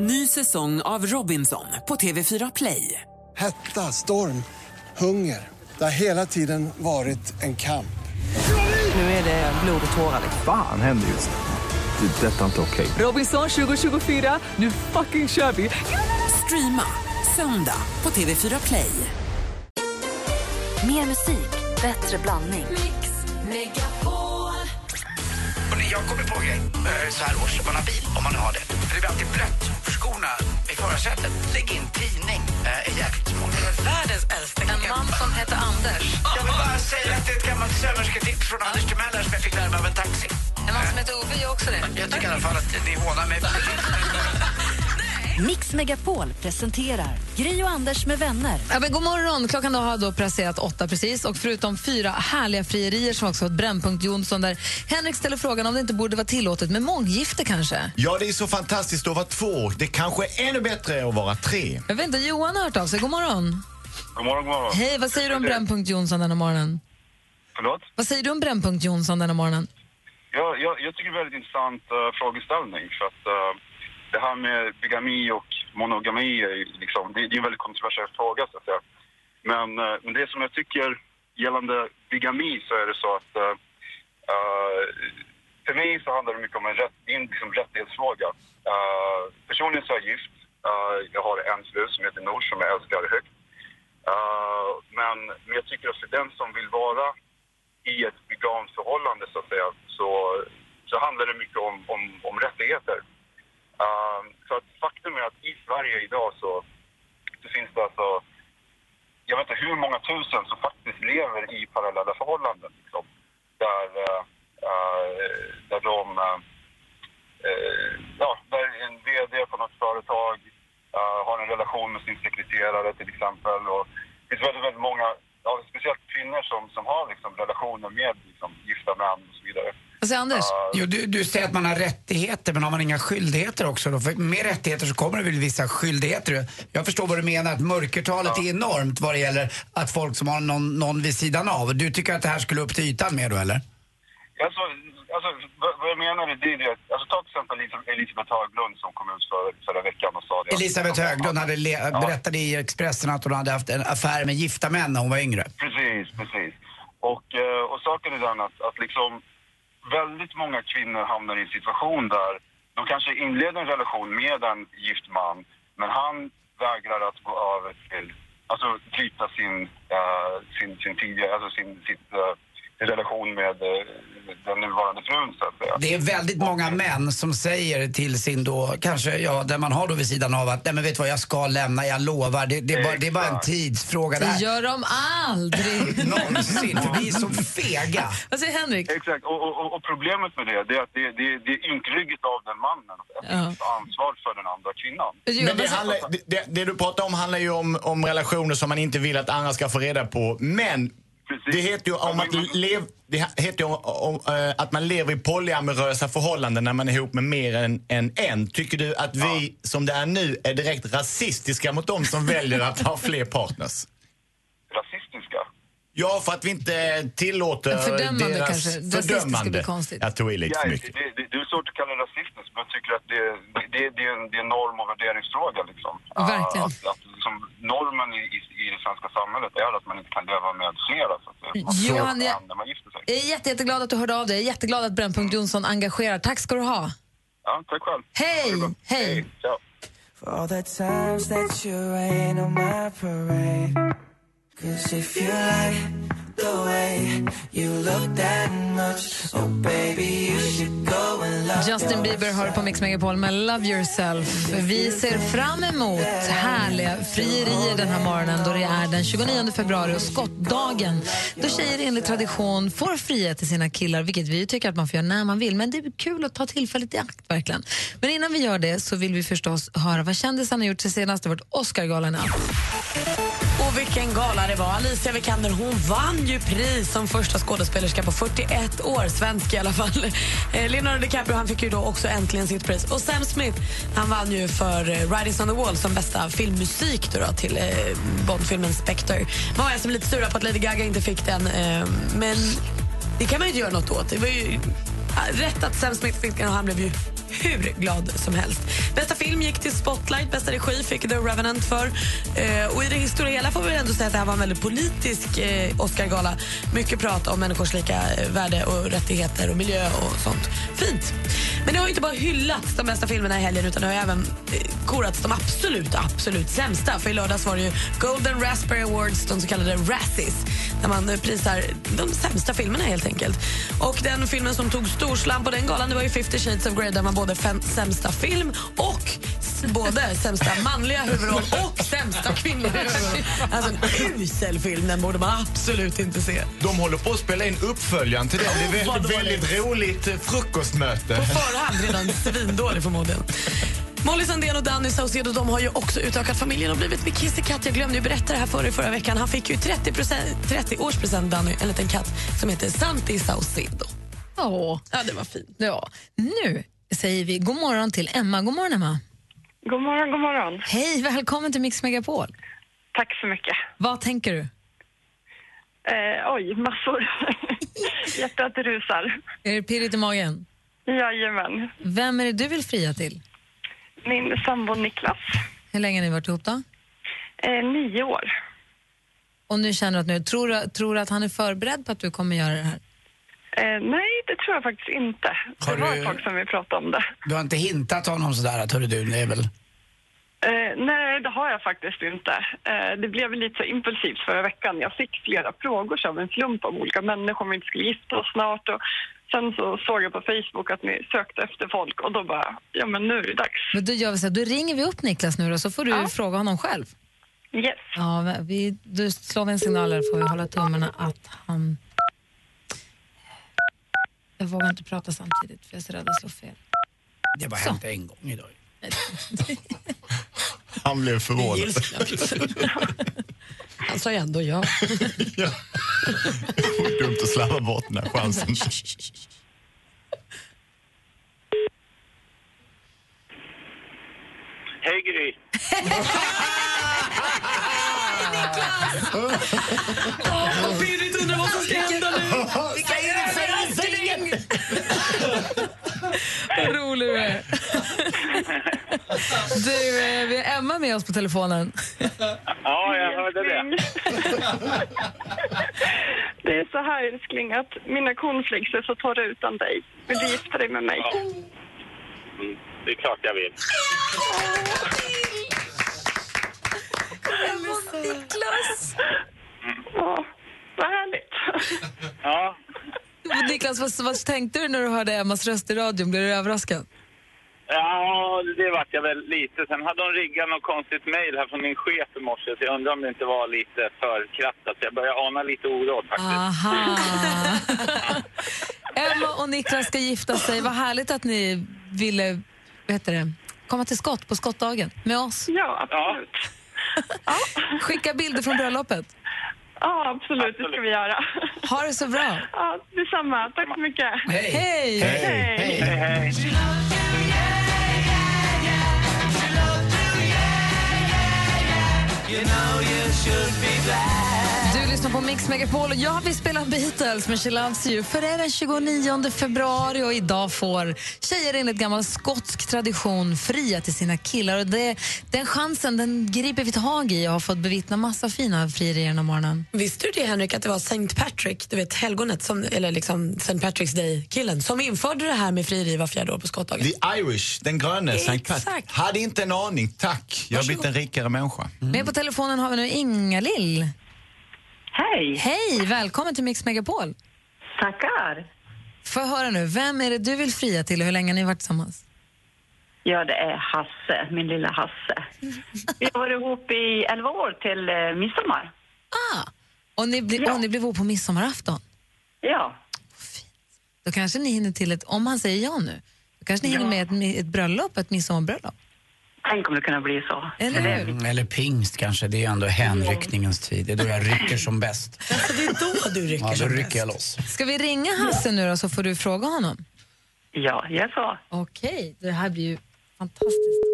Ny säsong av Robinson på TV4 Play. Hetta, storm, hunger. Det har hela tiden varit en kamp. Nu är det blod och tårar. Fan händer just nu. Det. är Detta är inte okej. Robinson 2024, nu fucking kör vi! Streama söndag på TV4 Play. Mer musik, bättre blandning. Och jag kommer på en grej eh, så här års, om man har bil, om man har det. För det blir alltid blött för skorna i förarsätet. Lägg in tidning, eh, är jäkligt smart. Världens äldsta En man som heter Anders. Jag vill bara säga att det är ett gammalt sömmersketips från Anders Timell som jag fick lära mig av en taxi. En man som heter Ove gör också det. Jag tycker i alla fall att ni hånar mig. Mix Megapol presenterar Gri och Anders med vänner. Ja, men god morgon! Klockan då har då passerat åtta precis. Och förutom fyra härliga frierier som också har ett Brännpunkt Jonsson där Henrik ställer frågan om det inte borde vara tillåtet med månggifte kanske. Ja, det är så fantastiskt att vara två. Det kanske är ännu bättre att vara tre. Jag vet inte, Johan har hört av sig. God morgon! God morgon, god morgon. Hej, vad säger du om Brännpunkt Jonsson den här morgonen? Förlåt? Vad säger du om Brännpunkt Jonsson den här morgonen? Ja, jag, jag tycker det är en väldigt intressant uh, frågeställning. För att uh, det här med bigami och monogami är ju liksom, det, det är en väldigt kontroversiell fråga så att säga. Men, eh, men det som jag tycker gällande bigami så är det så att uh, för mig så handlar det mycket om en rätt, en liksom rättighetsfråga. Uh, personligen så är jag gift. Uh, jag har en fru som heter Nour som jag älskar högt. Uh, men, men jag tycker att för den som vill vara i ett veganskt förhållande så att säga så, så handlar det mycket om, om, om rättigheter. Ehm, så att faktum är att i Sverige idag så, så finns det alltså, jag vet inte hur många tusen som faktiskt lever i parallella förhållanden. Liksom, där, uh, uh, där de, uh, ja, där en VD på något företag uh, har en relation med sin sekreterare till exempel. Och det finns väldigt, väldigt många, ja, speciellt kvinnor som, som har liksom, relationer med liksom, gifta män och så vidare. Vad säger Anders? Jo, du, du säger att man har rättigheter, men har man inga skyldigheter också då? För med rättigheter så kommer det väl vissa skyldigheter. Jag förstår vad du menar, att mörkertalet är enormt vad det gäller att folk som har någon, någon vid sidan av. Du tycker att det här skulle upp till ytan mer då, eller? Alltså, alltså vad, vad jag menar är det, det alltså, ta till exempel Elis- Elisabeth Höglund som kom ut för, förra veckan och sa det. Elisabeth Höglund hade le- berättade i Expressen att hon hade haft en affär med gifta män när hon var yngre. Precis, precis. Och, eh, och saken är den att, att liksom väldigt många kvinnor hamnar i en situation där de kanske inleder en relation med en gift man, men han vägrar att gå över till, alltså bryta sin, uh, sin, sin tidigare, alltså sin, sitt, uh, sin relation med eh, den nuvarande frun så att säga. Det är väldigt många män som säger till sin då, kanske, ja, där man har då vid sidan av att, nej men vet du vad, jag ska lämna, jag lovar. Det, det, är, bara, det är bara en tidsfråga. Det där. gör de aldrig! Någonsin, för vi är så fega. Vad säger Henrik? Exakt, och, och, och- problemet med det, det är att det, det, det är ynkrygget av den mannen att Ja. ta ansvar för den andra kvinnan. Men det, handlar, det, det, det du pratar om handlar ju om, om relationer som man inte vill att andra ska få reda på. Men Precis. det heter ju om att, lev, det heter ju om, eh, att man lever i polyamorösa förhållanden när man är ihop med mer än, än en. Tycker du att vi, som det är nu, är direkt rasistiska mot de som väljer att ha fler partners? Ja, för att vi inte tillåter Fördömande deras kanske. Fördömande. konstigt. Jag tog i lite Ja, för det, mycket. det, det är svårt att kalla det rasistiskt, men jag tycker att det, det, det, det, är, en, det är en norm och värderingsfråga. Liksom. Verkligen. Att, att, liksom, normen i, i, det svenska samhället är att man inte kan leva med flera. Så att får Johan, jag- en när man gifter sig. Jag är jätte, jätteglad att du hörde av dig. Jag är jätteglad att Brännpunkt Jonsson engagerar. Tack ska du ha. Ja, tack själv. Hej, det bra. hej. Ciao. Cause if you like the way you look that much, oh baby, you should go Justin Bieber har på Mix Megapol med Love yourself. Vi ser fram emot härliga frierier den här morgonen då det är den 29 februari och skottdagen. Då tjejer enligt tradition får fria till sina killar, vilket vi tycker att man får göra när man vill. Men det är kul att ta tillfället i akt, verkligen. Men innan vi gör det så vill vi förstås höra vad kändisarna gjort sig senast. Det har varit Oscargalan. Och vilken gala det var. Alicia Vikander hon vann ju pris som första skådespelerska på 41 år, svensk i alla fall. Eh, Leonardo DiCaprio han fick ju då också äntligen sitt pris. Och Sam Smith han vann ju för eh, on the Wall som bästa filmmusik då då, till eh, Bondfilmen Spectre. Man var som lite sura på att Lady Gaga inte fick den, eh, men det kan man ju inte göra något åt. Det var ju rätt att Sam Smith fick den och han blev ju hur glad som helst. Bästa film gick till Spotlight, bästa regi fick The Revenant för. Eh, och I det stora hela får vi ändå säga att det här var en väldigt politisk eh, Oscargala. Mycket prat om människors lika eh, värde och rättigheter och miljö och sånt. Fint. Men det har ju inte bara hyllats de bästa filmerna i helgen utan det har ju även eh, korats de absolut, absolut sämsta. För i lördags var det ju Golden Raspberry Awards, de så kallade Razzies där man eh, prisar de sämsta filmerna helt enkelt. Och den filmen som tog storslam på den galan det var ju 50 shades of Grey där man både sämsta film och både sämsta manliga huvudroll och sämsta kvinnliga huvudroll. Alltså en usel film, den borde man absolut inte se. De håller på att spela in uppföljaren till den. Det är väldigt, väldigt roligt frukostmöte. På förhand redan svindålig förmodligen. Molly Sandén och Danny Saucedo de har ju också utökat familjen och blivit med kissekatt. Jag glömde ju berätta det här för i förra veckan. Han fick ju 30, 30 årspresent, Danny, en liten katt som heter Santi Saucedo. Åh. Ja, det var fint. Ja. Nu säger vi god morgon till Emma. God morgon, Emma. God morgon, god morgon. Hej, välkommen till Mix Megapol. Tack så mycket. Vad tänker du? Eh, oj, massor. Hjärtat rusar. Är det pirrigt i magen? Jajamän. Vem är det du vill fria till? Min sambo Niklas, Hur länge har ni varit ihop då? eh, nio år. Och nu känner du att nu, tror, tror du att han är förberedd på att du kommer göra det här? Eh, nej, det tror jag faktiskt inte. Har det var du- ett tag sedan vi pratade om det. Du har inte hintat honom sådär att hörru du, det är väl... Eh, nej, det har jag faktiskt inte. Eh, det blev lite så impulsivt förra veckan. Jag fick flera frågor så av en slump av olika människor om vi inte skulle gifta oss snart. Och sen så såg jag på Facebook att ni sökte efter folk och då bara, ja men nu är det dags. Men då, gör vi så här, då ringer vi upp Niklas nu då, så får du fråga honom själv. Yes. Ja, vi, du slår vi en signal här får vi hålla tummarna att han... Jag vågar inte prata samtidigt för jag är så rädd att slå fel. Det har bara hänt en gång idag. Han blev förvånad. Han sa ju ändå ja. Dumt att slarva bort den här chansen. Hej Gry! Åh, Vad rolig du är. Du, eh, vi har Emma med oss på telefonen. Ja, jag hörde det. Det är så här älskling att mina cornflakes är så torra utan dig. Vill du gifta dig med mig? Mm, det är klart jag vill. Niklas! Ja, vad härligt. Ja, Niklas, vad, vad tänkte du när du hörde Emmas röst i radion? Blev du överraskad? ja det vart jag väl lite. Sen hade hon riggat något konstigt mejl här från min chef i morse så jag undrar om det inte var lite för krattat. Jag börjar ana lite oråd faktiskt. Aha. Emma och Niklas ska gifta sig. Vad härligt att ni ville vad heter det, komma till skott på skottdagen med oss. Ja, absolut. Skicka bilder från bröllopet. Ja, absolut. Det ska vi göra. Ha det så bra. Ja, detsamma. Tack så mycket. Hej! Hej! Hej. Hej, hej. Du lyssnar på Mix Megapol och jag vill spela Beatles med She Loves You för det är den 29 februari och idag får tjejer enligt gammal skotsk tradition fria till sina killar och det, den chansen den griper vi tag i och har fått bevittna massa fina frierier den morgonen. Visste du det Henrik att det var St. Patrick, du vet helgonet, som, eller liksom St. Patrick's Day-killen som införde det här med frieri var fjärde år på skottdagen? The Irish, den gröne St. Pat. Exakt. Hade inte en aning, tack. Jag har blivit en rikare människa. Med på telefonen har vi nu Inga-Lill. Hej. Hej, välkommen till Mix Megapol. Tackar. Får jag höra nu, vem är det du vill fria till och hur länge har ni varit tillsammans? Ja, det är Hasse, min lilla Hasse. Vi har varit ihop i 11 år till eh, midsommar. Ah, och ni, bli, Ja. och ni blev ihop på midsommarafton. Ja. Då kanske ni hinner till ett, om han säger ja nu, då kanske ni hinner med ett, ett bröllop, ett midsommarbröllop. Tänk om det kunde bli så. Eller hur? Mm, eller pingst kanske, det är ändå hänryckningens tid. Det är då jag rycker som bäst. Alltså, det är då du rycker Ja, då som rycker bäst. jag loss. Ska vi ringa Hasse nu då så får du fråga honom? Ja, jag så. Okej, det här blir ju fantastiskt.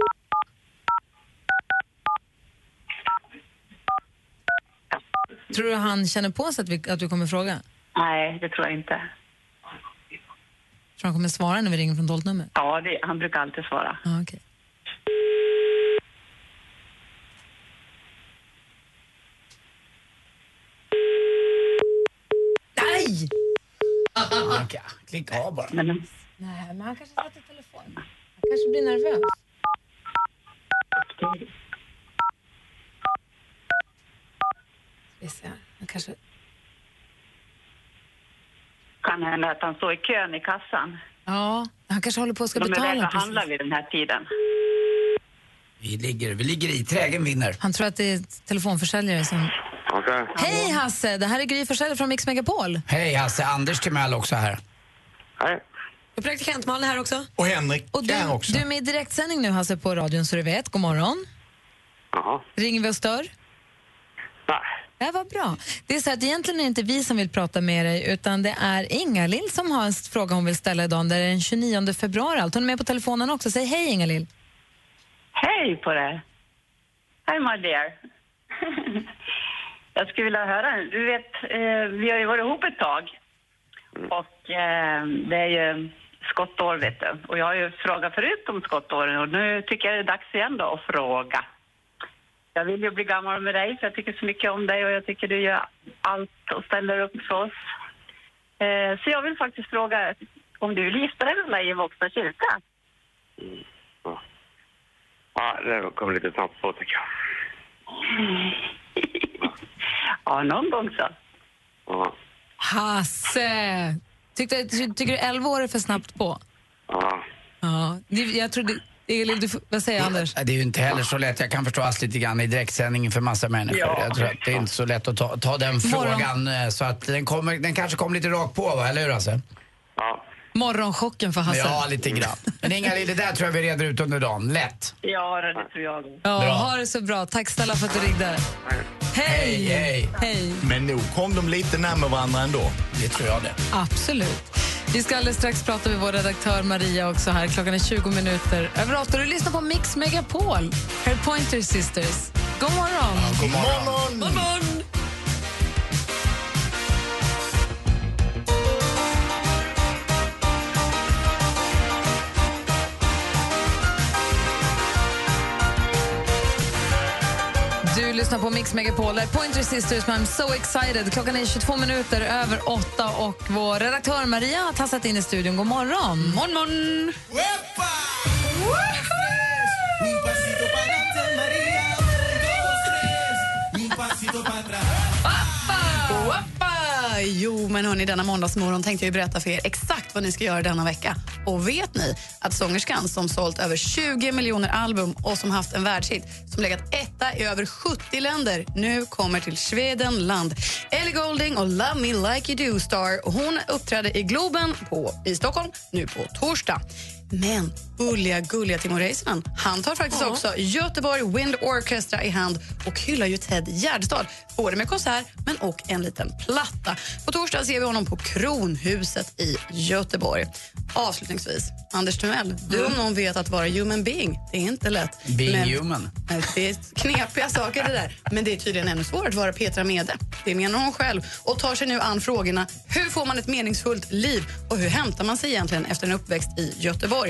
Tror du han känner på sig att, vi, att du kommer fråga? Nej, det tror jag inte. Tror han kommer svara när vi ringer från dolt nummer? Ja, det, han brukar alltid svara. Ja, okej. Nej! Okej, Klicka av bara. Nej, men han kanske satt i telefon. Han kanske blir nervös. Vi ser. Han kanske... Kan hända att han står i kön i kassan. Ja, han kanske håller på att ska De är betala. rädda att handla vid den här tiden. Vi ligger, vi ligger i. Trägen vinner. Han tror att det är telefonförsäljare som... Hej Hasse, det här är Gry Forssell från Mix Megapol. Hej Hasse, Anders Timell också här. Hej. Och praktikant Malin här också. Och Henrik Och du, här också. du är med i direktsändning nu Hasse på radion så du vet. God morgon. Jaha. Ringer vi och stör? Nej. Det var bra. Det är så att egentligen är det inte vi som vill prata med dig utan det är Inga-Lill som har en fråga hon vill ställa idag. Det är den 29 februari. Allt. Hon är med på telefonen också. Säg hej Inga-Lill. Hej på dig! Hej my dear. Jag skulle vilja höra, du vet, eh, vi har ju varit ihop ett tag. Och eh, det är ju skottår vet du. Och jag har ju frågat förut om skottåren och nu tycker jag det är dags igen då att fråga. Jag vill ju bli gammal med dig för jag tycker så mycket om dig och jag tycker du gör allt och ställer upp för oss. Eh, så jag vill faktiskt fråga om du vill gifta dig med mig i Våxna kyrka? Ja, det kom lite snabbt på tycker jag. Ja, någon gång så. Ja. Hasse! Tyckte, ty, tycker du 11 år är för snabbt på? Ja. Ja. Jag tror det, du, vad säger Anders? Det är ju inte heller så lätt. Jag kan förstå Astrid lite grann i direktsändning för massa människor. Ja. Jag tror att det är inte så lätt att ta, ta den Morgon. frågan. eh, Så att den, kommer, den kanske kom lite rakt på, va? eller hur Hasse? Ja. Morgonchocken för Hasse. Ja, lite grann. Men inga det där tror jag vi reder ut under dagen. Lätt. Ja, det tror jag. Ja, Bra. ha det så bra. Tack snälla för att du ringde. Hej! hej. Hej. Men nog kom de lite närmare varandra ändå. Det tror jag det. Absolut. Vi ska alldeles strax prata med vår redaktör Maria också här. Klockan är 20 minuter över åtta. Du lyssnar på Mix Megapol. Är Pointer Sisters. God morgon! God morgon! God morgon! Du lyssnar på Mix Megapol. Pointer Sisters med I'm so excited. Klockan är 22 minuter över åtta och vår redaktör Maria har tassat in i studion. God morgon! Morgon, morgon! Jo, men hörni, denna måndagsmorgon tänkte jag ju berätta för er exakt vad ni ska göra denna vecka. Och vet ni att sångerskan som sålt över 20 miljoner album och som haft en världshit som legat etta i över 70 länder nu kommer till Svedenland. Ellie Golding och Love Me Like You Do Star. Hon uppträdde i Globen på, i Stockholm nu på torsdag. Men gulliga, gulliga Timo Räisänen, han tar faktiskt Ja. också Göteborg Wind Orchestra i hand och hyllar ju Ted Gärdestad, både med konsert men och en liten platta. På torsdag ser vi honom på Kronhuset i Göteborg. Avslutningsvis, Anders Timell, du om någon vet att vara human being, det är inte lätt. Being men, human. Det är knepiga saker det där. Men det är tydligen ännu svårare att vara Petra Mede. Det menar hon själv och tar sig nu an frågorna hur får man ett meningsfullt liv och hur hämtar man sig egentligen efter en uppväxt i Göteborg?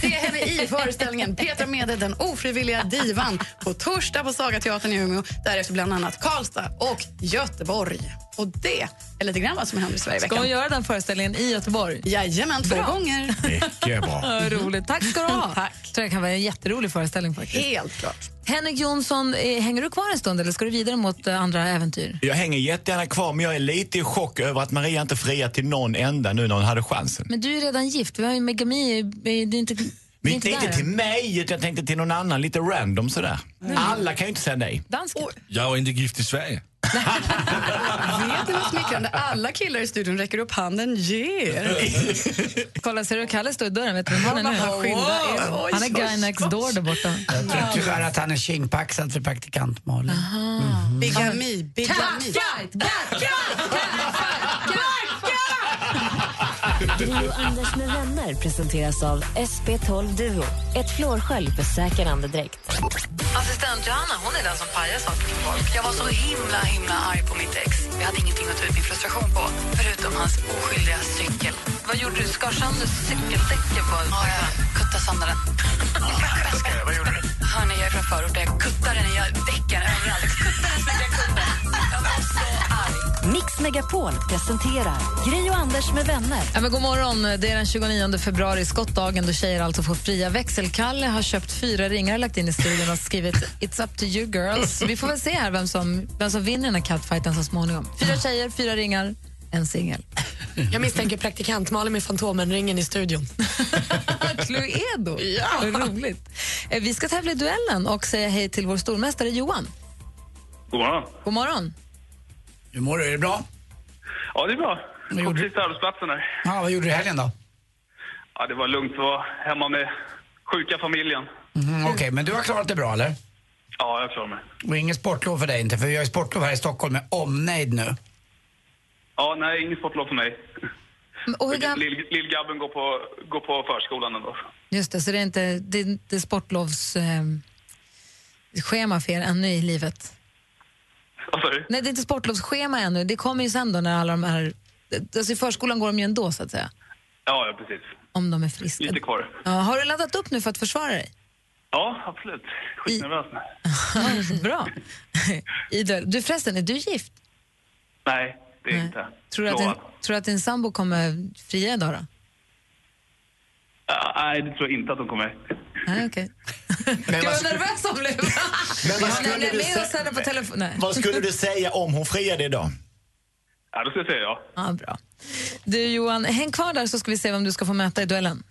Se henne i föreställningen Petra Mede, den ofrivilliga divan på torsdag på Sagateatern i Umeå. Därefter bland annat Karlstad och Göteborg. Och det är lite grann vad som händer i Sverige i Ska hon göra den föreställningen i Göteborg? Jajamän, två Bra. gånger. Mycket bra. Roligt. Tack ska du ha. Tack. tror jag kan vara en jätterolig föreställning faktiskt. Helt klart. Henrik Jonsson, eh, hänger du kvar en stund eller ska du vidare mot eh, andra äventyr? Jag hänger jättegärna kvar men jag är lite i chock över att Maria inte friar till någon enda nu när hon hade chansen. Men du är redan gift. Vi har ju megami. eh, Det är inte, Men inte inte, till mig, utan jag tänkte till någon annan, lite random sådär. Alla kan ju inte säga nej. Dansken. Jag är inte gift i Sverige. Vet du vad smickrande? Alla killar i studion räcker upp handen. Ger. Kolla, ser du Kalle stå i dörren? Vet du vem han är nu? Wow. Han är guy next door där borta. Jag tror tyvärr att han är kindpaxad för praktikant Malin. Bigami, bigami. Catfight! Catfight! Gri och Anders med vänner presenteras av SP12 Duo. Ett flårskölj för säker andedräkt. Assistent Johanna hon är den som pajar saker för folk. Jag var så himla himla arg på mitt ex. Jag hade ingenting att ta ut min frustration på, förutom hans oskyldiga cykel. Vad gjorde du? Skar sönder cykeldäcken på Ja, jag kuttade sönder den. Vad gjorde du? Hörni, jag är från förorten. Jag kuttade den, jag däcken överallt. Kuttade den Mix Megapol presenterar Gri och Anders med vänner. Ja, men god morgon. Det är den 29 februari, skottdagen då tjejer alltså får fria. Växelkalle har köpt fyra ringar och lagt in i studion och skrivit It's up to you girls. Vi får väl se här vem som, vem som vinner den här catfighten så småningom. Fyra tjejer, fyra ringar, en singel. Jag misstänker praktikant Malin med Fantomen-ringen i studion. Cluedo. Ja. Vad roligt. Eh, Vi ska tävla i duellen och säga hej till vår stormästare Johan. God morgon. God morgon. Hur mår du? Är det bra? Ja, det är bra. Vad Kom gjorde sista arbetsplatsen här. Ja, vad gjorde du i helgen då? Ja, det var lugnt. Jag var hemma med sjuka familjen. Mhm, Okej, men du har klarat det bra eller? Ja, jag klarar mig. Och inget sportlov för dig inte, för vi har ju sportlov här i Stockholm med omnejd nu. Ja, nej, inget sportlov för mig. Och hur gam- Lill- Lillgabben går på, går på förskolan ändå. Just det, så det är inte det är inte sportlovs eh, schema för er ännu i livet? Nej, det är inte sportlovsschema ännu. Det kommer ju sen då när alla de här... Alltså i förskolan går de ju ändå, så att säga. Ja, ja, precis. Om de är friska. Lite kvar. Ja, har du laddat upp nu för att försvara dig? Ja, absolut. Skitnervös nu. Bra. Ida, du förresten, är du gift? Nej, det är Nej. inte. Tror du, att din, tror du att din sambo kommer fria idag då? Nej, det tror jag inte att de kommer. Nej, okej. Gud vad nervös hon blev. Men vad skulle du med sä- oss henne på telefon. Nej. Vad skulle du säga om hon friade idag? Ja, då ska jag säga ja. Ja, bra. Du Johan, häng kvar där så ska vi se vem du ska få möta i duellen.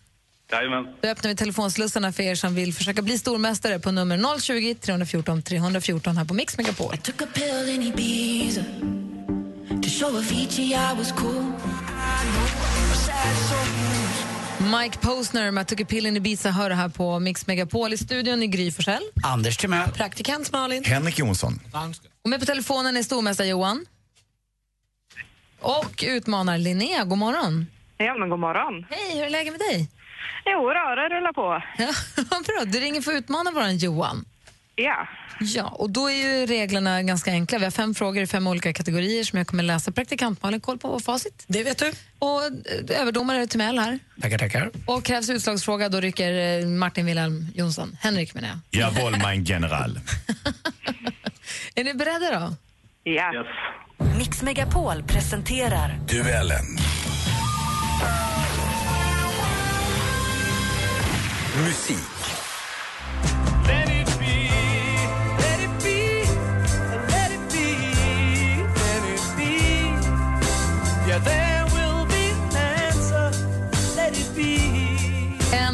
Jajamän. Då öppnar vi telefonslussarna för er som vill försöka bli stormästare på nummer 020 314 314 här på Mix Megapol. Took a pill in Ibiza to show Avicii I was cool. Mike Posner med a pill in Ibiza hör här på Mix Megapol i studion i Gry Forssell. Anders Timell. Praktikant Malin. Henrik Jonsson. Och med på telefonen är stormästare Johan. Och utmanar Linnea. God morgon. Ja, men god morgon. Hej, hur är läget med dig? Jo, då, det rullar på. Ja, bra. Du ringer för att utmana våran Johan. Ja. Ja, och då är ju reglerna ganska enkla. Vi har fem frågor i fem olika kategorier som jag kommer läsa. Praktikant Malin, koll på vår facit. Det vet du. Och eh, överdomare Timell här. Tackar, tackar. Och krävs utslagsfråga, då rycker eh, Martin Wilhelm Jonsson. Henrik menar jag. Jawohl, mein General. Är ni beredda då? Ja. Yes. Mix Megapol presenterar Duellen. Musik.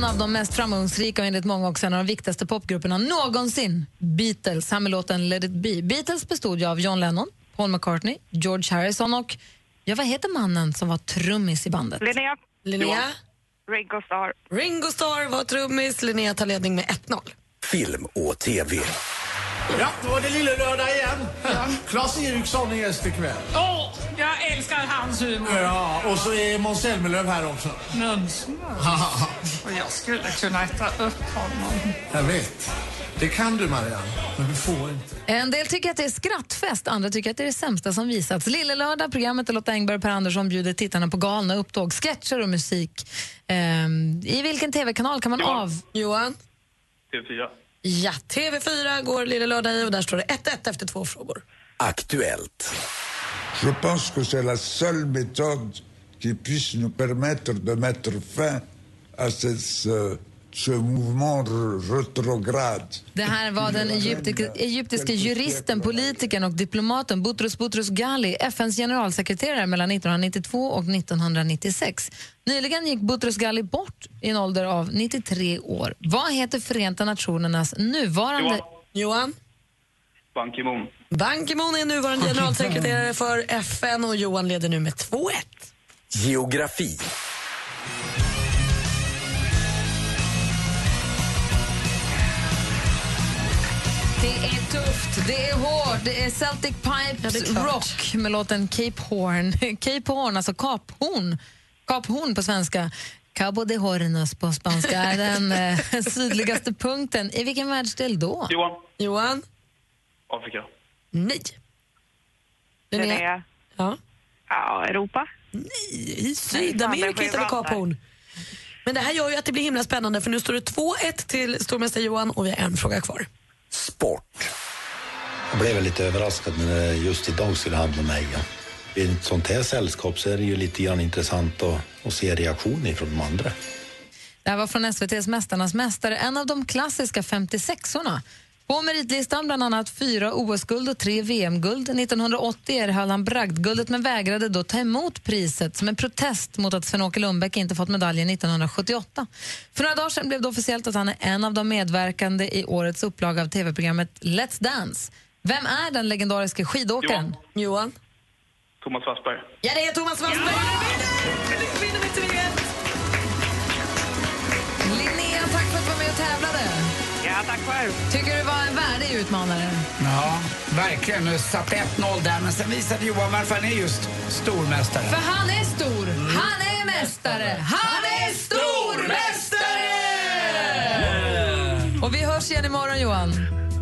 Av de mest framgångsrika och enligt många också en av de viktigaste popgrupperna någonsin, Beatles, här med låten Let it be. Beatles bestod ju av John Lennon, Paul McCartney, George Harrison och, ja vad heter mannen som var trummis i bandet? Linnea. Linnea. Ringo Starr. Ringo Starr var trummis. Linnea tar ledning med 1-0. Film och TV. Ja, då var det lille lördag igen. Claes Eriksson är gäst ikväll. Åh, jag älskar hans humor. Ja, och så är Måns Zelmerlöw här också. Nunnsnö. Och jag skulle kunna äta upp honom. Jag vet. Det kan du, Marianne, men du får inte. En del tycker att det är skrattfest, andra tycker att det är det sämsta som visats. Lille lördag, programmet där Lotta Engberg och Per Andersson bjuder tittarna på galna upptåg, sketcher och musik. Ehm, I vilken tv-kanal kan man av... Johan? TV4. Ja, TV4 går Lille Lördag i och där står det 1-1 efter två frågor. Aktuellt. Je pense que c'est la seule méthode qui puisse nous permettre de mettre fin à ce, ce, ce mouvement re- rétrograde. Det här var den egyptiske, egyptiske juristen, politikern och diplomaten Boutros Boutros Ghali, FNs generalsekreterare mellan 1992 och 1996. Nyligen gick Boutros Ghali bort i en ålder av 93 år. Vad heter Förenta Nationernas nuvarande... Johan. Johan? Ban Ki-Moon. Ban Ki-Moon är nuvarande generalsekreterare för FN och Johan leder nu med 2-1. Geografi. Det är tufft, det är hårt, det är Celtic Pipes Ja, är. Rock med låten Cape Horn. Cape Horn, alltså kaphorn, Kap Horn på svenska. Cabo de Hornos på spanska är den eh, sydligaste punkten. I vilken världsdel då? Johan. Johan? Afrika. Nej. Linnea. Ja. Ja, Europa. I Sydamerika hittar vi Horn. Men det här gör ju att det blir himla spännande för nu står det 2-1 till stormästare Johan och vi har en fråga kvar. Jag blev väl lite överraskad när det just idag skulle handla om mig. I ett sånt här sällskap så är det ju lite grann intressant att, att se reaktioner från de andra. Det här var från SVTs Mästarnas mästare, en av de klassiska 56orna. På meritlistan bland annat fyra OS-guld och tre VM-guld. 1980 erhöll han bragdguldet men vägrade då ta emot priset som en protest mot att Sven-Åke Lundbäck inte fått medaljen 1978. För några dagar sedan blev det officiellt att han är en av de medverkande i årets upplaga av tv-programmet Let's Dance. Vem är den legendariska skidåkaren? Johan. Thomas Wassberg. Ja, det är Thomas Wassberg! Linnea, Ja, tack själv. Tycker du var en värdig utmanare? Ja, verkligen. Nu satte 1-0 där, men sen visade Johan varför han är just stormästare. För han är stor, han är mästare, han är stormästare! Och vi hörs igen imorgon, Johan.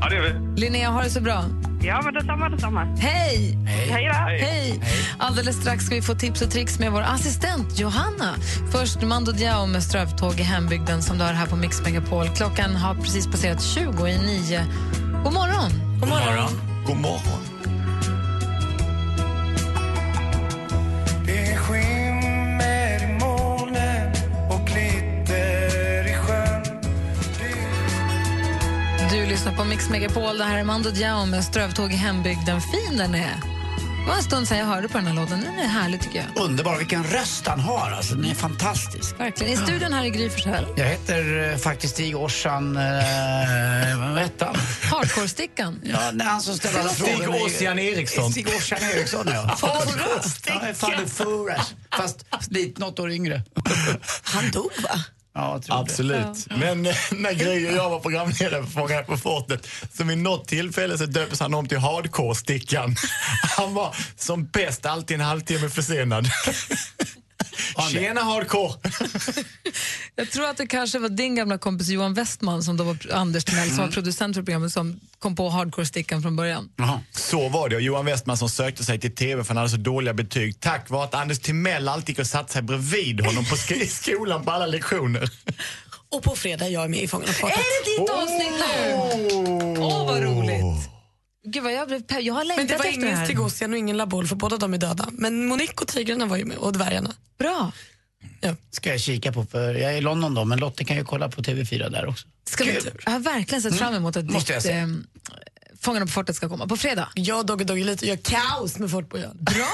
Ja, det gör vi. Linnea, ha det så bra. Ja, men detsamma, detsamma. Hej! Hej då. Hej! Alldeles strax ska vi få tips och tricks med vår assistent Johanna. Först Mando Diao med Strövtåg i hembygden som du har här på Mix Megapol. Klockan har precis passerat 20 i nio. God morgon! God morgon. God morgon. Det lyssnar på Mix Megapol. Det här är Mando Diao med Strövtåg i hembygden. Fin den är! Det var en stund sedan jag hörde på den här låten. Den är härlig tycker jag. Underbar, vilken röst han har. Alltså, den är fantastisk. Verkligen. I studion här är Gry Forssell. Jag heter eh, faktiskt Stig Orsan... Eh, vad hette han? Hardcore-stickan. Ja, nej, han som ställde alla Stig frågor. Ossian Eriksson. Stig Orsan Eriksson, ja. Fara-stickan. Ja, Fader Furas. Fast lite något år yngre. Han dog, va? Ja. Absolut. Men eh, när Gry och jag var programledare för Fångarna på fortet så vid något tillfälle så döptes han om till Hardcore-stickan. Han var som bäst alltid en halvtimme försenad. Tjena Hardcore! Jag tror att det kanske var din gamla kompis Johan Westman som då var Anders Timell som var producent för programmet som kom på hardcore-stickan från början. Så var det. Och Johan Westman som sökte sig till TV för han hade så dåliga betyg tack vare att Anders Timell alltid gick och satte sig bredvid honom på sk- i skolan på alla lektioner. Och på fredag är jag med i Fångarna på fortet. Är det ditt avsnitt nu? Åh, vad roligt! Gud vad jag blev pepp. Jag har längtat Men det var efter det ingen här. Stig Ossian och ingen Laboul för båda de är döda. Men Monique och tigrarna var ju med och dvärgarna. Bra. Ska jag kika på, för jag är i London då, men Lotte kan ju kolla på TV4 där också. Ska vi, jag har verkligen sett fram emot att Mm. Måste ditt eh, Fångarna på fortet ska komma på fredag. Jag och Dogge Doggelito gör kaos med Fort Boyard. Bra!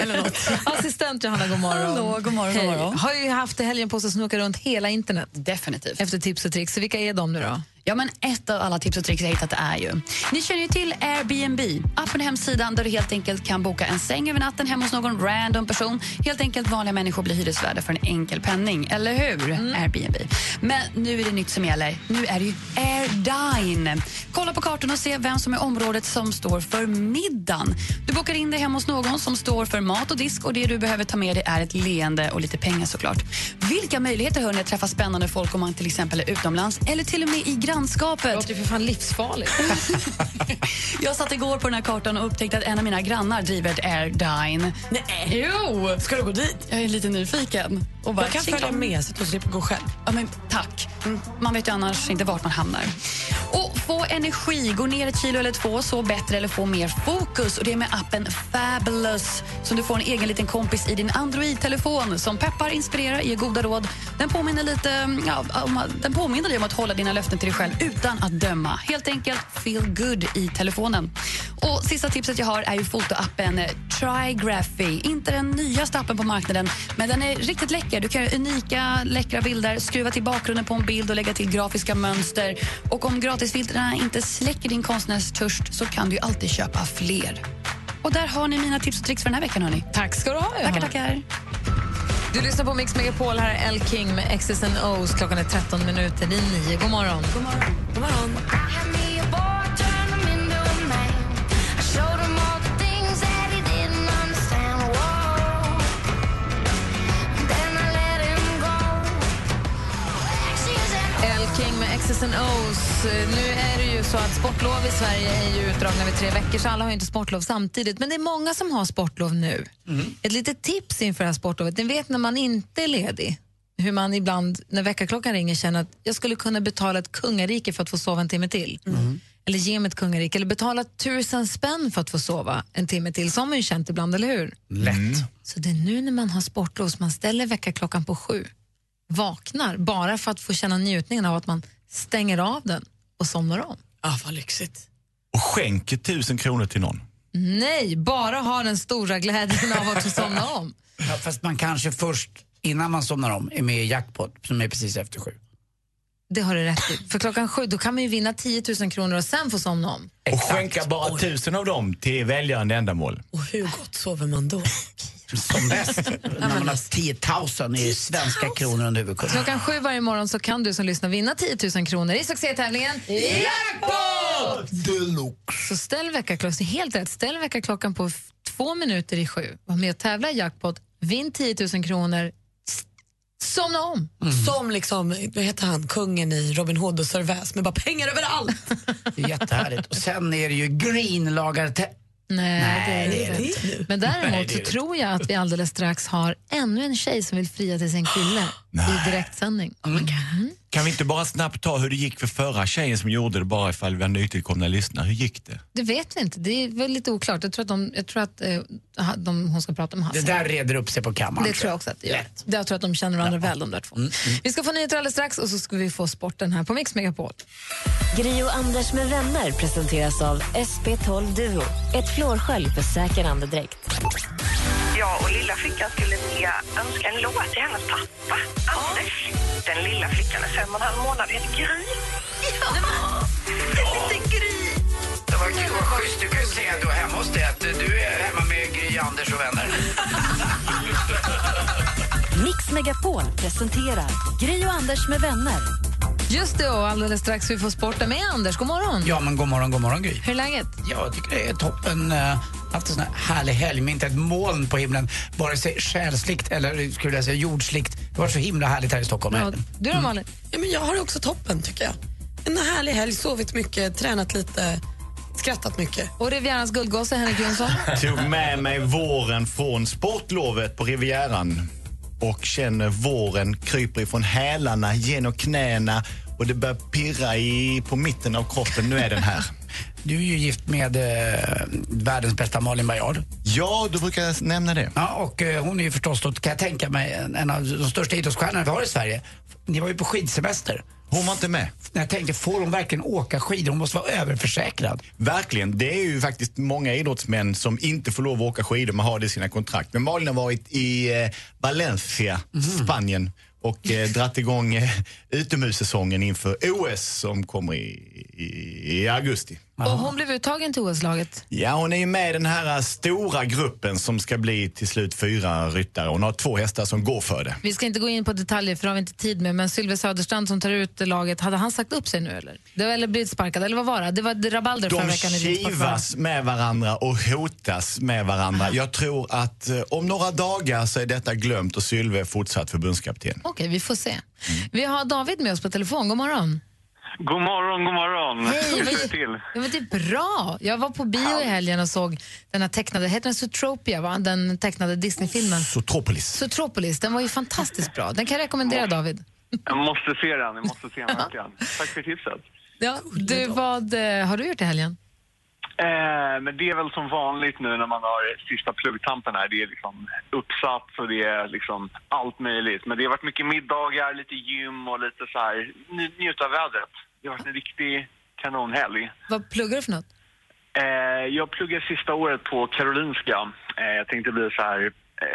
Eller något. Assistent Johanna, god morgon. Hallå, god morgon, Hej. god morgon. Har ju haft helgen på sig att snoka runt hela internet. Definitivt. Efter tips och tricks. Så vilka är de nu då? Ja, men ett av alla tips och tricks jag hittat är ju... Ni känner ju till Airbnb, appen och hemsidan där du helt enkelt kan boka en säng över natten hemma hos någon random person. Helt enkelt vanliga människor blir hyresvärdar för en enkel penning. Eller hur? Airbnb. Men nu är det nytt som gäller. Nu är det ju Airdine. Kolla på kartan och se vem som är området som står för middagen. Du bokar in dig hemma hos någon som står för mat och disk och det du behöver ta med dig är ett leende och lite pengar såklart. Vilka möjligheter hörni att träffa spännande folk om man till exempel är utomlands eller till och med i grannskapet. Det låter ju för fan livsfarligt. Jag satt igår på den här kartan och upptäckte att en av mina grannar driver ett Airdine. Nej. Jo! Ska du gå dit? Jag är lite nyfiken. Och bara, Jag kan följa med så att du slipper gå själv. Ja, men tack. Mm. Man vet ju annars inte vart man hamnar. Och få energi, gå ner ett kilo eller två, så bättre eller få mer fokus. Och Det är med appen Fabulous som du får en egen liten kompis i din Android-telefon som peppar, inspirerar, ger goda råd. Den påminner, lite, mm, ja, om, den påminner dig om att hålla dina löften till dig själv utan att döma. Helt enkelt feel good i telefonen. Och Sista tipset jag har är ju fotoappen eh, Trygraphy. Inte den nyaste appen på marknaden, men den är riktigt läcker. Du kan göra unika, läckra bilder, skruva till bakgrunden på en bild och lägga till grafiska mönster. Och om gratisfiltrarna inte släcker din konstnärstörst så kan du alltid köpa fler. Och där har ni mina tips och tricks för den här veckan. Hörni. Tack ska du ha, Tackar, tackar. Du lyssnar på Mix Megapol. Här är El King med X's and O's. Klockan är 13 minuter i nio. God morgon. God morgon. God morgon. Eh, Nu är det ju så att sportlov i Sverige är ju utdragna över tre veckor så alla har ju inte sportlov samtidigt. Men det är många som har sportlov nu. Ett litet tips inför det här sportlovet. Ni vet när man inte är ledig, hur man ibland när väckarklockan ringer känner att jag skulle kunna betala ett kungarike för att få sova en timme till. Eller ge mig ett kungarike, eller betala tusen spänn för att få sova en timme till. Så har man ju känt ibland, eller hur? Lätt. Så det är nu när man har sportlov som man ställer väckarklockan på sju, vaknar bara för att få känna njutningen av att man stänger av den och somnar om. Ah, vad lyxigt. Och skänker tusen kronor till någon. Nej, bara ha den stora glädjen av att få somna om. Ja, fast man kanske först, innan man somnar om, är med i jackpot som är precis efter sju. Det har du rätt i. För klockan sju då kan man ju vinna 10 000 kronor och sen få somna om. Och skänka bara tusen av dem till välgörande ändamål. Och hur gott sover man då? Som bäst. när man har 10 000 i svenska kronor under huvudkudden. Klockan sju varje morgon så kan du som lyssnar vinna 10 000 kronor i succétävlingen Jackpot! Deluxe. Så ställ väckarklockan, helt rätt, ställ väckarklockan på två minuter i sju. Var med och tävla i jackpot, vinn 10 000 kronor, somna om. Som liksom, vad heter han, kungen i Robin Hood och Sir Väs med bara pengar överallt. Det är jättehärligt. Och sen är det ju Green lagar te- Nej, Nej, det är det inte. Men däremot Nej, det så tror jag att vi alldeles strax har ännu en tjej som vill fria till sin kille i direktsändning. Kan vi inte bara snabbt ta hur det gick för förra tjejen som gjorde det bara ifall vi har nytillkomna lyssnare? Hur gick det? Det vet vi inte. Det är väl lite oklart. Jag tror att, de, jag tror att eh, de, hon ska prata med Det Hasse. där reder upp sig på kammaren. Det tror jag också att det gör. Det- Jag tror att de känner varandra väl de där två. Vi ska få nyheter alldeles strax och så ska vi få sporten här på Mix Megapol. Gri och Anders med vänner presenteras av SP12 Duo. Ett flårskölj för säker andedräkt. Jag och lilla flickan skulle vilja önska en låt till hennes pappa, Anders. Den lilla flickan är fem och en halv månad heter Gry. Ja, en liten Gry. Det var kul, vad schysst. Du kan ju säga då hemma hos dig att du är hemma med Gry, Anders och vänner. Mix Megapol presenterar Gri och Anders med vänner. Just det, och alldeles strax vi få sporten med Anders. God morgon. Ja, men god morgon, god morgon Gry. Hur är läget? Ja, jag tycker det är toppen. Uh, haft en sån här härlig helg med inte ett moln på himlen. Vare sig själsligt eller skulle jag säga jordsligt. Det var så himla härligt här i Stockholm. Ja, du då Malin? Ja, men jag har det också toppen tycker jag. En härlig helg, sovit mycket, tränat lite, skrattat mycket. Och Rivierans guldgosse Henrik Jonsson? Tog med mig våren från sportlovet på Rivieran och känner våren kryper ifrån hälarna, genom knäna och det börjar pirra i, på mitten av kroppen. Nu är den här. Du är ju gift med eh, världens bästa Malin Baryard. Ja, du brukar nämna det. Ja, och eh, hon är ju förstås, då, kan jag tänka mig, en, en av de största idrottsstjärnorna vi har i Sverige. Ni var ju på skidsemester. Hon var inte med. Jag tänkte, får hon verkligen åka skidor? Hon måste vara överförsäkrad. Verkligen. Det är ju faktiskt många idrottsmän som inte får lov att åka skidor, man har det i sina kontrakt. Men Malin har varit i eh, Valencia, Spanien och eh, dratt igång eh, utomhussäsongen inför OS som kommer i, i, i augusti. Och hon blev uttagen till OS-laget. Ja, hon är ju med i den här stora gruppen som ska bli till slut fyra ryttare. Hon har två hästar som går för det. Vi ska inte gå in på detaljer för det har vi inte tid med, men Sylve Söderstrand som tar ut laget, hade han sagt upp sig nu eller? Det var, eller blivit sparkad, eller vad var det? Det var rabalder förra De veckan i Ridsport förra. kivas med varandra och hotas med varandra. Jag tror att eh, om några dagar så är detta glömt och Sylve är fortsatt förbundskapten. Okej, vi får se. Vi har David med oss på telefon. God morgon. God morgon, god morgon. Hej, Hur står det till? Ja, men det är bra. Jag var på bio i helgen och såg den här tecknade, heter den Zootropia, va? den tecknade Disney-filmen. Zootropolis. Zootropolis, den var ju fantastiskt bra. Den kan jag rekommendera David. Jag måste se den, jag måste se den verkligen. Tack för tipset. Ja, du, vad eh, har du gjort i helgen? Eh, men det är väl som vanligt nu när man har sista pluggtampen här. Det är liksom uppsats och det är liksom allt möjligt. Men det har varit mycket middagar, lite gym och lite så här, njuta av vädret. Det har varit en riktig kanonhelg. Vad pluggar du för något? Eh, jag pluggar sista året på Karolinska. Eh, jag tänkte bli så här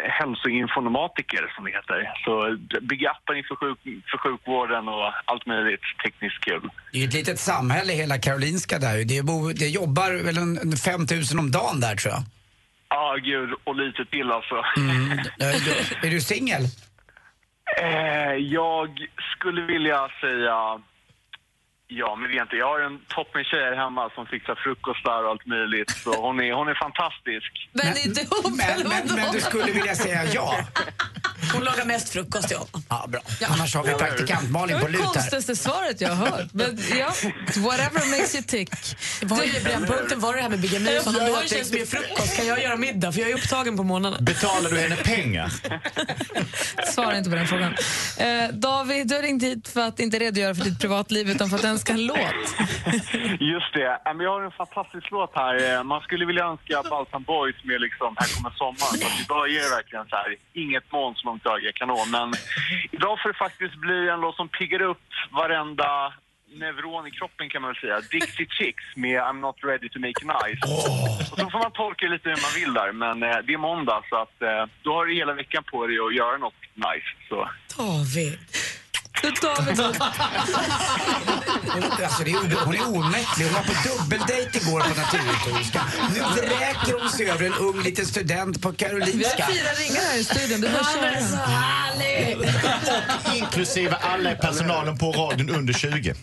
hälsoinformatiker som det heter. Så bygga appar inför sjuk, för sjukvården och allt möjligt tekniskt kul. Det är ju ett litet samhälle hela Karolinska där. Det, bo, det jobbar väl en, en 5 000 om dagen där tror jag. Ja, gud, och lite till alltså. Mm. Är du, är du singel? Eh, jag skulle vilja säga... Ja, men det är inte. Jag har en toppen tjej här hemma som fixar frukostar och allt möjligt. Så hon är, hon är fantastisk. Men är du men, men, men du skulle vilja säga ja? Hon lagar mest frukost till honom. Ja, bra. Annars har vi praktikant Malin Det på var det lut här. konstigaste svaret jag har hört. Men ja, whatever makes you tick. Det var ju brännpunkten var det här med bigami. Ja, en tjej som gör frukost. Kan jag göra middag? För jag är upptagen på morgonen. Betalar du henne pengar? Svara inte på den frågan. Eh, David, du har ringt hit för att inte redogöra för ditt privatliv utan för att önska en låt. Just det. Men Jag har en fantastisk låt här. Eh, Man skulle vilja önska Balsam Boys med liksom Här kommer sommaren. Så att idag är det verkligen så här, inget moln så långt ögat kan nå. Men idag får det faktiskt bli en låt som piggar upp varenda neuron i kroppen kan man väl säga. Dixie Chicks med I'm not ready to make nice. Och så får man tolka lite hur man vill där. Men eh, det är måndag så att eh, då har du hela veckan på dig att göra något nice. Så. David. David. Alltså, det är, hon är omättlig. Hon var på dubbeldejt igår på Naturhistoriska. Nu vräker hon sig över en ung liten student på Vi Karolinska. har fyra ringar här i studion. Det är bara att köra. härlig! Och inklusive alla i personalen på radion under 20.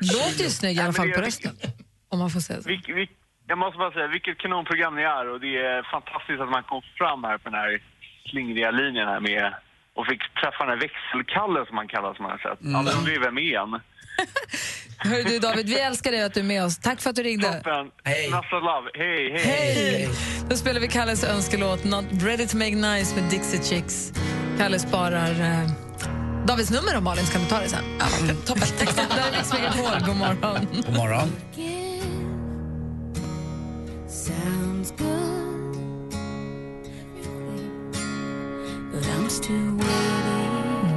Låter ju snygg i alla fall på rösten. Om man får säga så. Vilk, vilk, jag måste bara säga, vilket kanonprogram ni är och det är fantastiskt att man kom fram här på den här slingriga linjen här med och fick träffa den här växelkalle som han kallas som jag har sett. Mm. Han undrar ju vem är han? Hör du David, vi älskar dig att du är med oss. Tack för att du ringde. Toppen. Hej. Love. Hej, hej. Hej! Då spelar vi Kalles önskelåt Not ready to make nice med Dixie Chicks. Kalle sparar eh, Davids nummer om Malin, så kan du ta det sen. Ja, toppen. Tack. Där är Mix Megapol. God morgon. God morgon.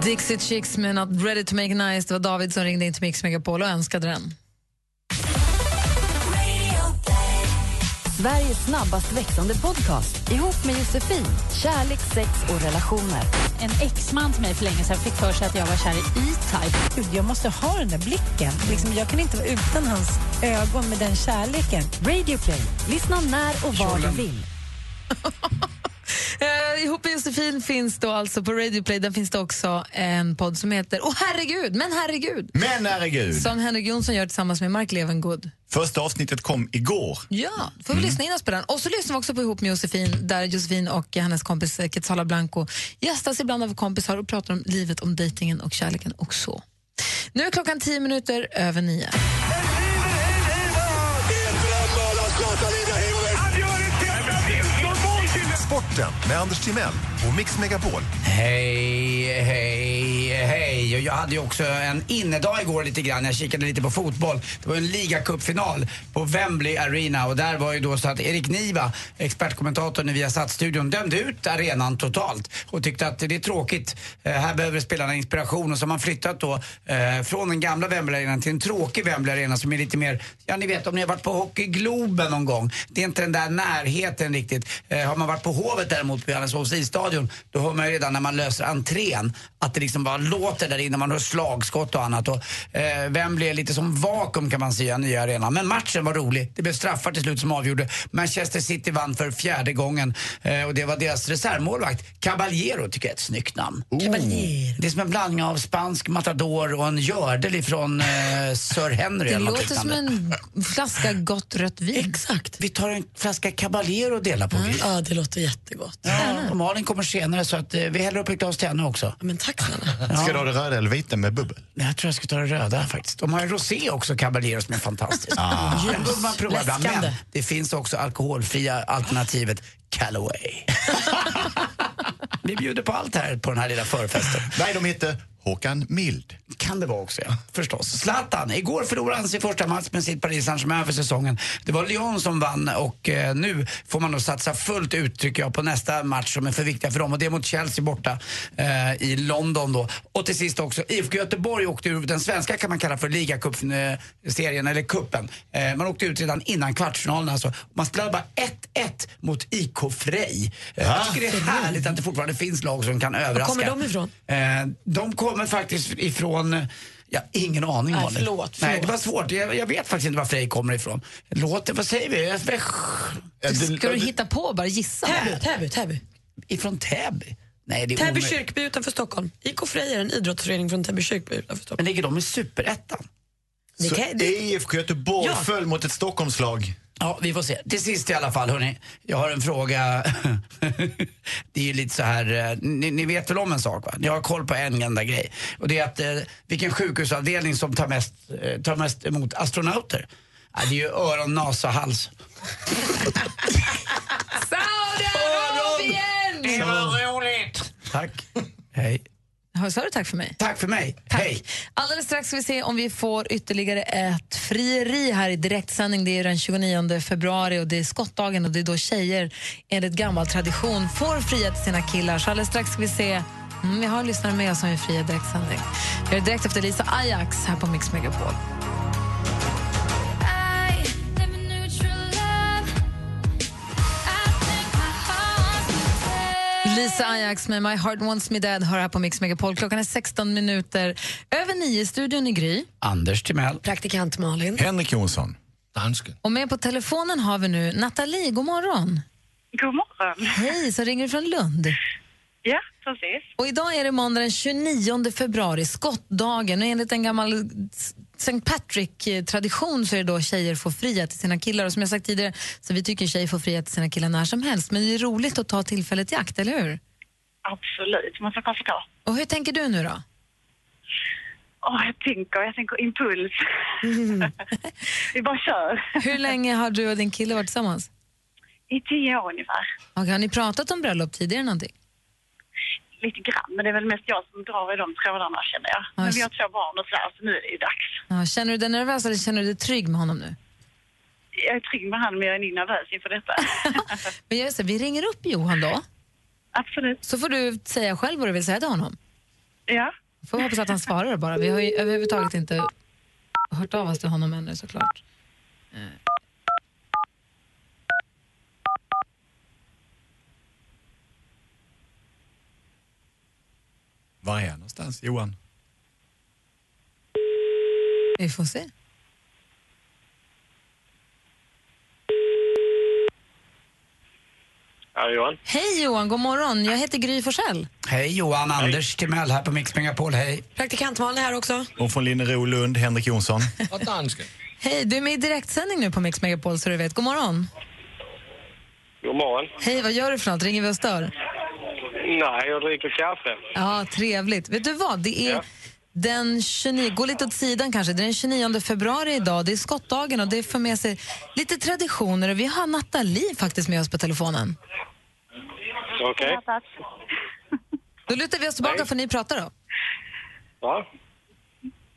Dixie Chicks med Not ready to make nice. Det var David som ringde in till Mix Megapol och önskade den. Sveriges snabbast växande podcast ihop med Josefin. Kärlek, sex och relationer. En exman till mig för länge sedan fick för sig att jag var kär i E-Type. Gud, Jag måste ha den där blicken. Liksom, jag kan inte vara utan hans ögon med den kärleken. Radio Play. Lyssna när och var du vill. Eh, ihop med Josefin finns då alltså på Radio Play där finns det också en podd som heter Åh herregud, men herregud. Men herregud. Som Henrik Jonsson gör tillsammans med Mark Levengood. Första avsnittet kom igår. Ja, får vi lyssna in oss på den. Och så lyssnar vi också på Ihop med Josefin där Josefin och hennes kompis eh, Quetzala Blanco gästas ibland av kompisar och pratar om livet, om dejtingen och kärleken och så. Nu är klockan tio minuter över nio. Sporten med Anders Timell och Mix Megapol. Hej, hej, hej. Och Jag hade ju också en innedag igår lite grann. Jag kikade lite på fotboll. Det var en ligacupfinal på Wembley Arena och där var ju då så att Erik Niva, expertkommentatorn i Viasat-studion, dömde ut arenan totalt och tyckte att det är tråkigt. Eh, här behöver spelarna inspiration och så har man flyttat då eh, från den gamla Wembley Arenan till en tråkig Wembley Arena som är lite mer, ja ni vet om ni har varit på Hockey Globen någon gång. Det är inte den där närheten riktigt. Eh, har man varit på Hovet däremot på Johanneshovs isstadion, då hör man ju redan när man löser entrén att det liksom bara låter där inne, man hör slagskott och annat. Och, eh, Wembley är lite som vakuum kan man säga, nya arenan. Men matchen var rolig. Det blev straffar till slut som avgjorde. Manchester City vann för fjärde gången eh, och det var deras reservmålvakt. Caballero tycker jag är ett snyggt namn. Caballero. Det är som en blandning av spansk matador och en gördel ifrån eh, Sir Henry. Det låter som en flaska gott rött vin. Exakt. Vi tar en flaska Caballero och delar på. Gry. Ja, det låter jättegott. Ja, och Malin kommer senare så att, eh, vi häller upp ett glas till henne också. Men tack snälla. Ska du ha det röda eller vita med bubbel? Jag tror jag ska ta det röda faktiskt. De har en rosé också, Caballero, som är fantastisk. Ah. Den borde man prova ibland. Men det finns också alkoholfria alternativet Callaway. Vi bjuder på allt här på den här lilla förfesten. Nej, de heter Håkan Mild. Kan det vara också, ja. Förstås. Zlatan. Igår förlorade han sin första match med sitt Paris Saint-Germain för säsongen. Det var Lyon som vann och eh, nu får man nog satsa fullt ut tycker jag på nästa match som är för viktiga för dem och det är mot Chelsea borta eh, i London då. Och till sist också, IFK Göteborg åkte ur den svenska kan man kalla för ligacupserien eller kuppen. Eh, man åkte ut redan innan kvartsfinalen alltså. Man spelade bara 1-1 mot IK Frej. Eh, jag tycker det är härligt att det fortfarande finns lag som kan överraska. kommer de ifrån? Eh, de kommer faktiskt ifrån eh, Ja, ingen aning Nej, Malin. förlåt, Nej, förlåt. det var svårt. Jag, jag vet faktiskt inte var Frej kommer ifrån. Låter, vad säger vi? Jag- Ska du hitta på bara gissa? Täby, Täby, Täby. Ifrån Täby? Nej, det är Täby omöjligt. kyrkby utanför Stockholm. IK Frej är en idrottsförening från Täby kyrkby utanför Stockholm. Men ligger de i superettan? Det Så kan- det- IFK Göteborg Ja. föll mot ett Stockholmslag. Ja, vi får se. Till sist i alla fall, hörni. Jag har en fråga. det är ju lite så här, eh, ni, ni vet väl om en sak va? Ni har koll på en enda grej. Och det är att eh, vilken sjukhusavdelning som tar mest, eh, tar mest emot astronauter. Ja, det är ju öron, nasa, hals. Saudiarabien! Det var roligt! Tack. Hej. Sa du tack för mig? Tack för mig. Hej. Alldeles strax ska vi se om vi får ytterligare ett frieri här i direktsändning. Det är den 29 februari och det är skottdagen och det är då tjejer enligt gammal tradition får fria till sina killar. Så alldeles strax ska vi se Mm, vi har lyssnare med oss som är fria direktsändning. Vi det direkt efter Lisa Ajax här på Mix Megapol. Lisa Ajax med My Heart Wants Me Dead hör här på Mix Megapol. Klockan är 16 minuter över nio. Studion i Gry. Anders Timell. Praktikant Malin. Henrik Jonsson. Dansken. Och med på telefonen har vi nu Nathalie. God morgon. God morgon. Hej, så ringer du från Lund. Ja, precis. Och idag är det måndag den 29 februari, skottdagen. Och enligt en gammal St. Patrick-tradition så är det då tjejer får fria till sina killar. Och som jag sagt tidigare, så vi tycker tjejer får fria till sina killar när som helst. Men det är roligt att ta tillfället i akt, eller hur? Absolut, man ska passa på. Och hur tänker du nu då? Åh, jag tänker, jag tänker impuls. vi bara kör. Hur länge har du och din kille varit tillsammans? I tio år ungefär. Och har ni pratat om bröllop tidigare någonting? Lite grann, men det är väl mest jag som drar i de trådarna känner jag. Men vi har två barn och sådär, så nu är det ju dags. Ja, känner du dig nervös eller känner du dig trygg med honom nu? Jag är trygg med honom, men jag är nervös inför detta. Men jag vi ringer upp Johan då. Absolut. Så får du säga själv vad du vill säga till honom. Ja. Får hoppas att han svarar bara. Vi har ju överhuvudtaget inte hört av oss till honom ännu såklart. Var är han någonstans, Johan? Vi får se. Ja, Johan. Hej Johan, god morgon. Jag heter Gry Forssell. Hej Johan, Anders Timell här på Mix Megapol. Hej. Praktikant Malin här också. Och från Linnero Lund, Henrik Jonsson. Hej, du är med i direktsändning nu på Mix Megapol så du vet. God morgon. God morgon. Hej, vad gör du för något? Ringer vi och stör? Nej, jag dricker kaffe. Ja, trevligt. Vet du vad? Det är Ja. den 29, gå lite åt sidan kanske. Det är den 29 februari idag. Det är skottdagen och det för med sig lite traditioner. Och vi har Nathalie faktiskt med oss på telefonen. Okej. Då lutar vi oss tillbaka för ni pratar då. Ja.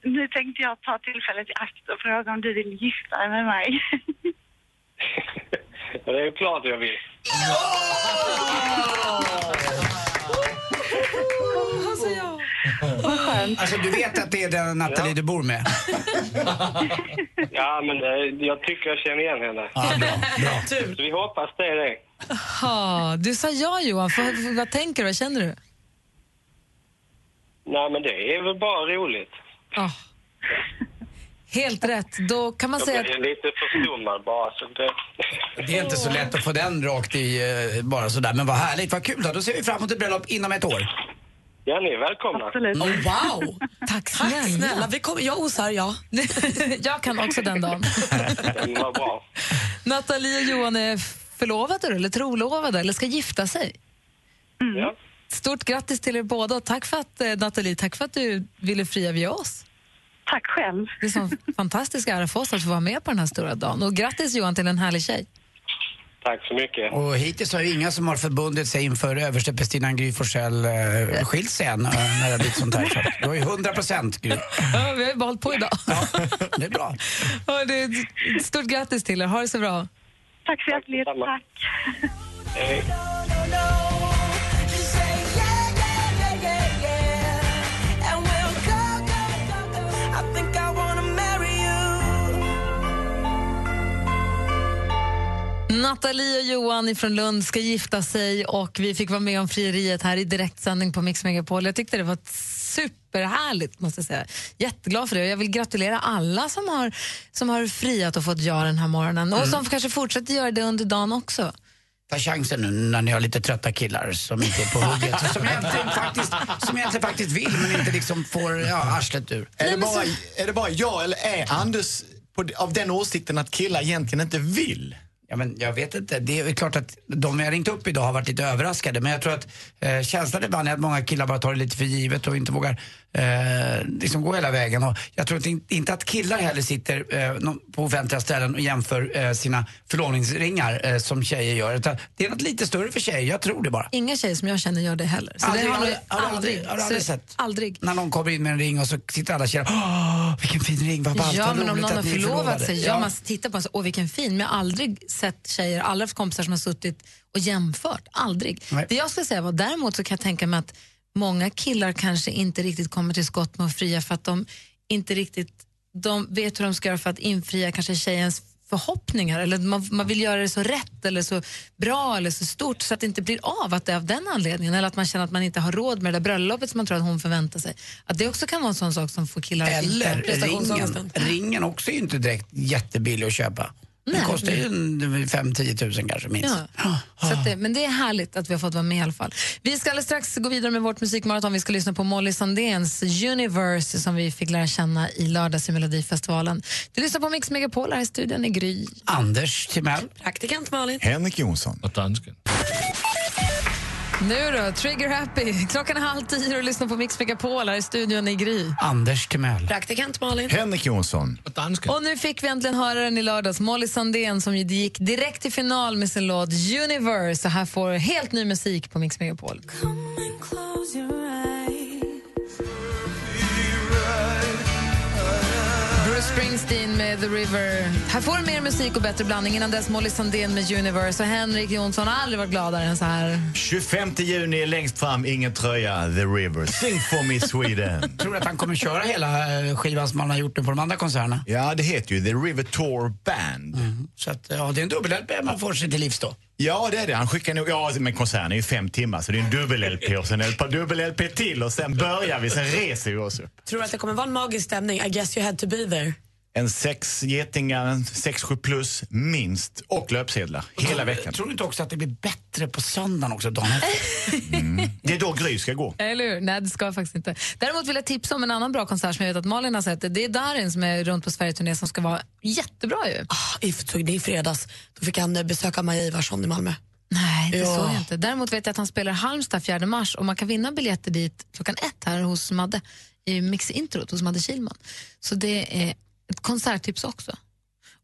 Nu tänkte jag ta tillfället i akt och fråga om du vill gifta dig med mig. Ja, Det är klart jag vill. Alltså, ja. Alltså du vet att det är den Nathalie du bor med? Ja, men eh, jag tycker jag känner igen henne. Ja, bra. bra. Så vi hoppas det är det. Ha, du sa ja Johan. För, för, vad tänker du? Vad känner du? Nej, men det är väl bara roligt. Ah. Helt rätt. Då kan man Jag säga blir att lite förstummad bara. Så det... Det är inte så lätt att få den rakt i eh, bara sådär. Men vad härligt, vad kul då. Då ser vi fram emot ett bröllop inom ett år. Ja, ni är välkomna. Absolut. Oh, wow! tack snälla. Tack snälla. Vi kommer, jag osar, ja. jag kan också den dagen. Det var bra. Nathalie och Johan är förlovade eller trolovade eller ska gifta sig. Ja. Stort grattis till er båda och tack för att, eh, Nathalie, tack för att du ville fria via oss. Tack själv. Det är en fantastisk ära för oss att få vara med på den här stora dagen. Och grattis Johan till en härlig tjej. Tack så mycket. Och hittills har ju inga som har förbundit sig inför översteprästinnan Gry Forssell eh, skilt sig än eh, när det har blivit sånt här. Så det var ju 100 procent Gry. Ja, vi har ju hållit på idag. Det är bra. Ja, det är ett stort grattis till er. Ha det så bra. Tack så hjärtligt. Tack. Hej. Nathalie och Johan från Lund ska gifta sig och vi fick vara med om frieriet här i direktsändning på Mix Megapol. Jag tyckte det var superhärligt måste jag säga. Jätteglad för det och jag vill gratulera alla som har, som har friat och fått ja den här morgonen och som kanske fortsätter göra det under dagen också. Ta chansen nu när ni har lite trötta killar som inte är på hugget. Som egentligen faktiskt, som egentligen faktiskt vill men inte liksom får ja, arslet ur. Är det, bara, är det bara jag eller är Anders på, av den åsikten att killar egentligen inte vill? Ja, men jag vet inte. Det är klart att de jag ringt upp idag har varit lite överraskade. Men jag tror att eh, känslan ibland är att många killar bara tar det lite för givet och inte vågar eh, liksom gå hela vägen. Och jag tror att in, inte att killar heller sitter eh, på offentliga ställen och jämför eh, sina förlovningsringar eh, som tjejer gör. Utan det är något lite större för tjejer, jag tror det bara. Inga tjejer som jag känner gör det heller. Så Aldrig, det har aldrig, aldrig, aldrig, aldrig, aldrig så- sett. Aldrig. När någon kommer in med en ring och så sitter alla tjejer Åh, vilken fin ring, vad ballt, Ja, men om någon har förlovat förlovade." sig, ja. man tittar på en så, åh vilken fin, men jag har aldrig sett tjejer, aldrig haft kompisar som har suttit och jämfört. Aldrig. Det jag skulle säga var däremot så kan jag tänka mig att många killar kanske inte riktigt kommer till skott med att fria för att de inte riktigt de vet hur de ska göra för att infria kanske tjejens förhoppningar eller man, man vill göra det så rätt eller så bra eller så stort så att det inte blir av att det är av den anledningen eller att man känner att man inte har råd med det där bröllopet som man tror att hon förväntar sig. Att det också kan vara en sån sak som får killar att Eller ringen. Ringen också är ju inte direkt jättebillig att köpa. Nej. kostar ju en 5-10 tusen kanske minst. Ja. Så att det, men det är härligt att vi har fått vara med i alla fall. Vi ska alldeles strax gå vidare med vårt musikmaraton. Vi ska lyssna på Molly Sandéns Universe som vi fick lära känna i lördags i Melodifestivalen. Du lyssnar på Mix Megapol här i studion i Gry. Anders Timell. Praktikant Malin. Henrik Jonsson. Och dansken. Nu då, Trigger Happy. Klockan är halv tio och lyssnar på Mix Megapol här i studion i Gry. Anders Timell. Praktikant Malin. Henrik Jonsson. Och nu fick vi äntligen höra den i lördags. Molly Sandén som gick direkt till final med sin låt Universe. Så här får helt ny musik på Mix Megapol. Bruce Springsteen med The River. Här får du mer musik och bättre blandning. Innan dess Molly Sandén med Universe och Henrik Jonsson har aldrig varit gladare än så här. 25 juni längst fram, ingen tröja, The River. Sing for me Sweden. Tror du att han kommer köra hela eh, skivan som han har gjort på de andra konserterna? Ja, det heter ju The River Tour Band. Så att, ja, det är en dubbel-LP man får sig till livs då. Ja, det är det. Han skickar nog... Ja, men konserten är ju fem timmar så det är en dubbel-LP och sen ett par dubbel-LP till och sen börjar vi, sen reser vi oss upp. Tror du att det kommer vara en magisk stämning? I guess you had to be there. En sex getingar, en sex, sju plus minst och löpsedlar hela veckan. Tror du inte också att det blir bättre på söndagen också dagen? Mm. Det är då Gry ska gå. Eller hur? Nej, det ska jag faktiskt inte. Däremot vill jag tipsa om en annan bra konsert som jag vet att Malin har sett. Det är Darin som är runt på Sverigeturné som ska vara jättebra ju. Ah, det i fredags. Då fick han eh, besöka Maja Ivarsson i Malmö. Nej, det Ja. såg jag inte. Däremot vet jag att han spelar Halmstad 4 mars och man kan vinna biljetter dit klockan ett här hos Madde i Mix-introt hos Madde Kilman. Så det är ett konserttips också.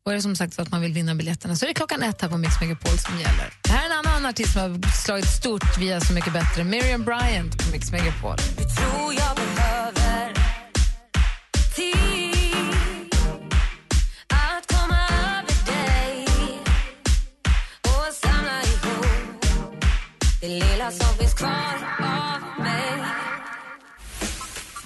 Och är det som sagt så att man vill vinna biljetterna så är det klockan ett här på Mix Megapol som gäller. Det här är en annan artist som har slagit stort via Så mycket bättre. Miriam Bryant på Mix Megapol. tror jag behöver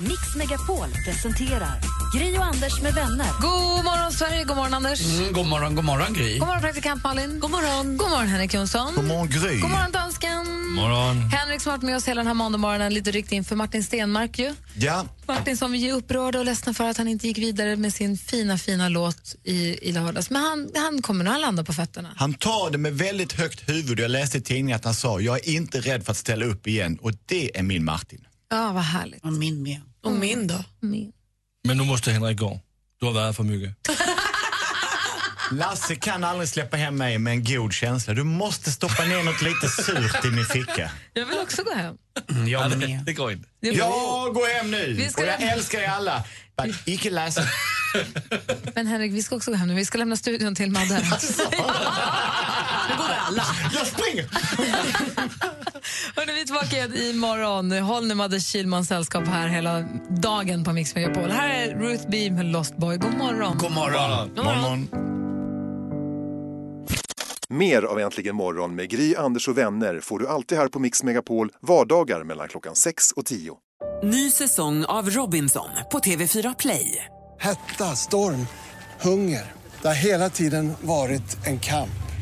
Mix Megapol presenterar Gry och Anders med vänner. God morgon Sverige, god morgon Anders. Mm, god morgon, god morgon Gry. God morgon praktikant Malin. God morgon. God morgon Henrik Jonsson. God morgon Gry. God morgon dansken. Morgon. Henrik som har varit med oss hela den här måndagmorgonen lite ryckt inför Martin Stenmark ju. Ja, Martin som vi är upprörda och ledsna för att han inte gick vidare med sin fina, fina låt i, i lördags. Men han, han kommer nog att landa på fötterna. han tar det med väldigt högt huvud. Jag läste i tidningen att han sa jag är inte rädd för att ställa upp igen och det är min Martin. Ja, vad härligt. Och min med. Och min då? Min. Men nu måste Henrik gå. Du har varit för mycket. Lasse kan aldrig släppa hem mig med en god känsla. Du måste stoppa ner något lite surt i min ficka. Jag vill också gå hem. Jag med. Det går inte. Ja, gå hem nu! Och jag älskar er alla. Men icke Lasse. Men Henrik, vi ska också gå hem nu. Vi ska lämna studion till Madde. Alla. Jag springer! Hörrni, vi är tillbaka igen imorgon. Håll nu Madde Kilmans sällskap här hela dagen på Mix Megapol. Här är Ruth B med Lost Boy. God morgon. God morgon. God morgon. Mer av Äntligen morgon med Gry, Anders och vänner får du alltid här på Mix Megapol vardagar mellan klockan 6 och 10. Ny säsong av Robinson på TV4 Play. Hetta, storm, hunger. Det har hela tiden varit en kamp.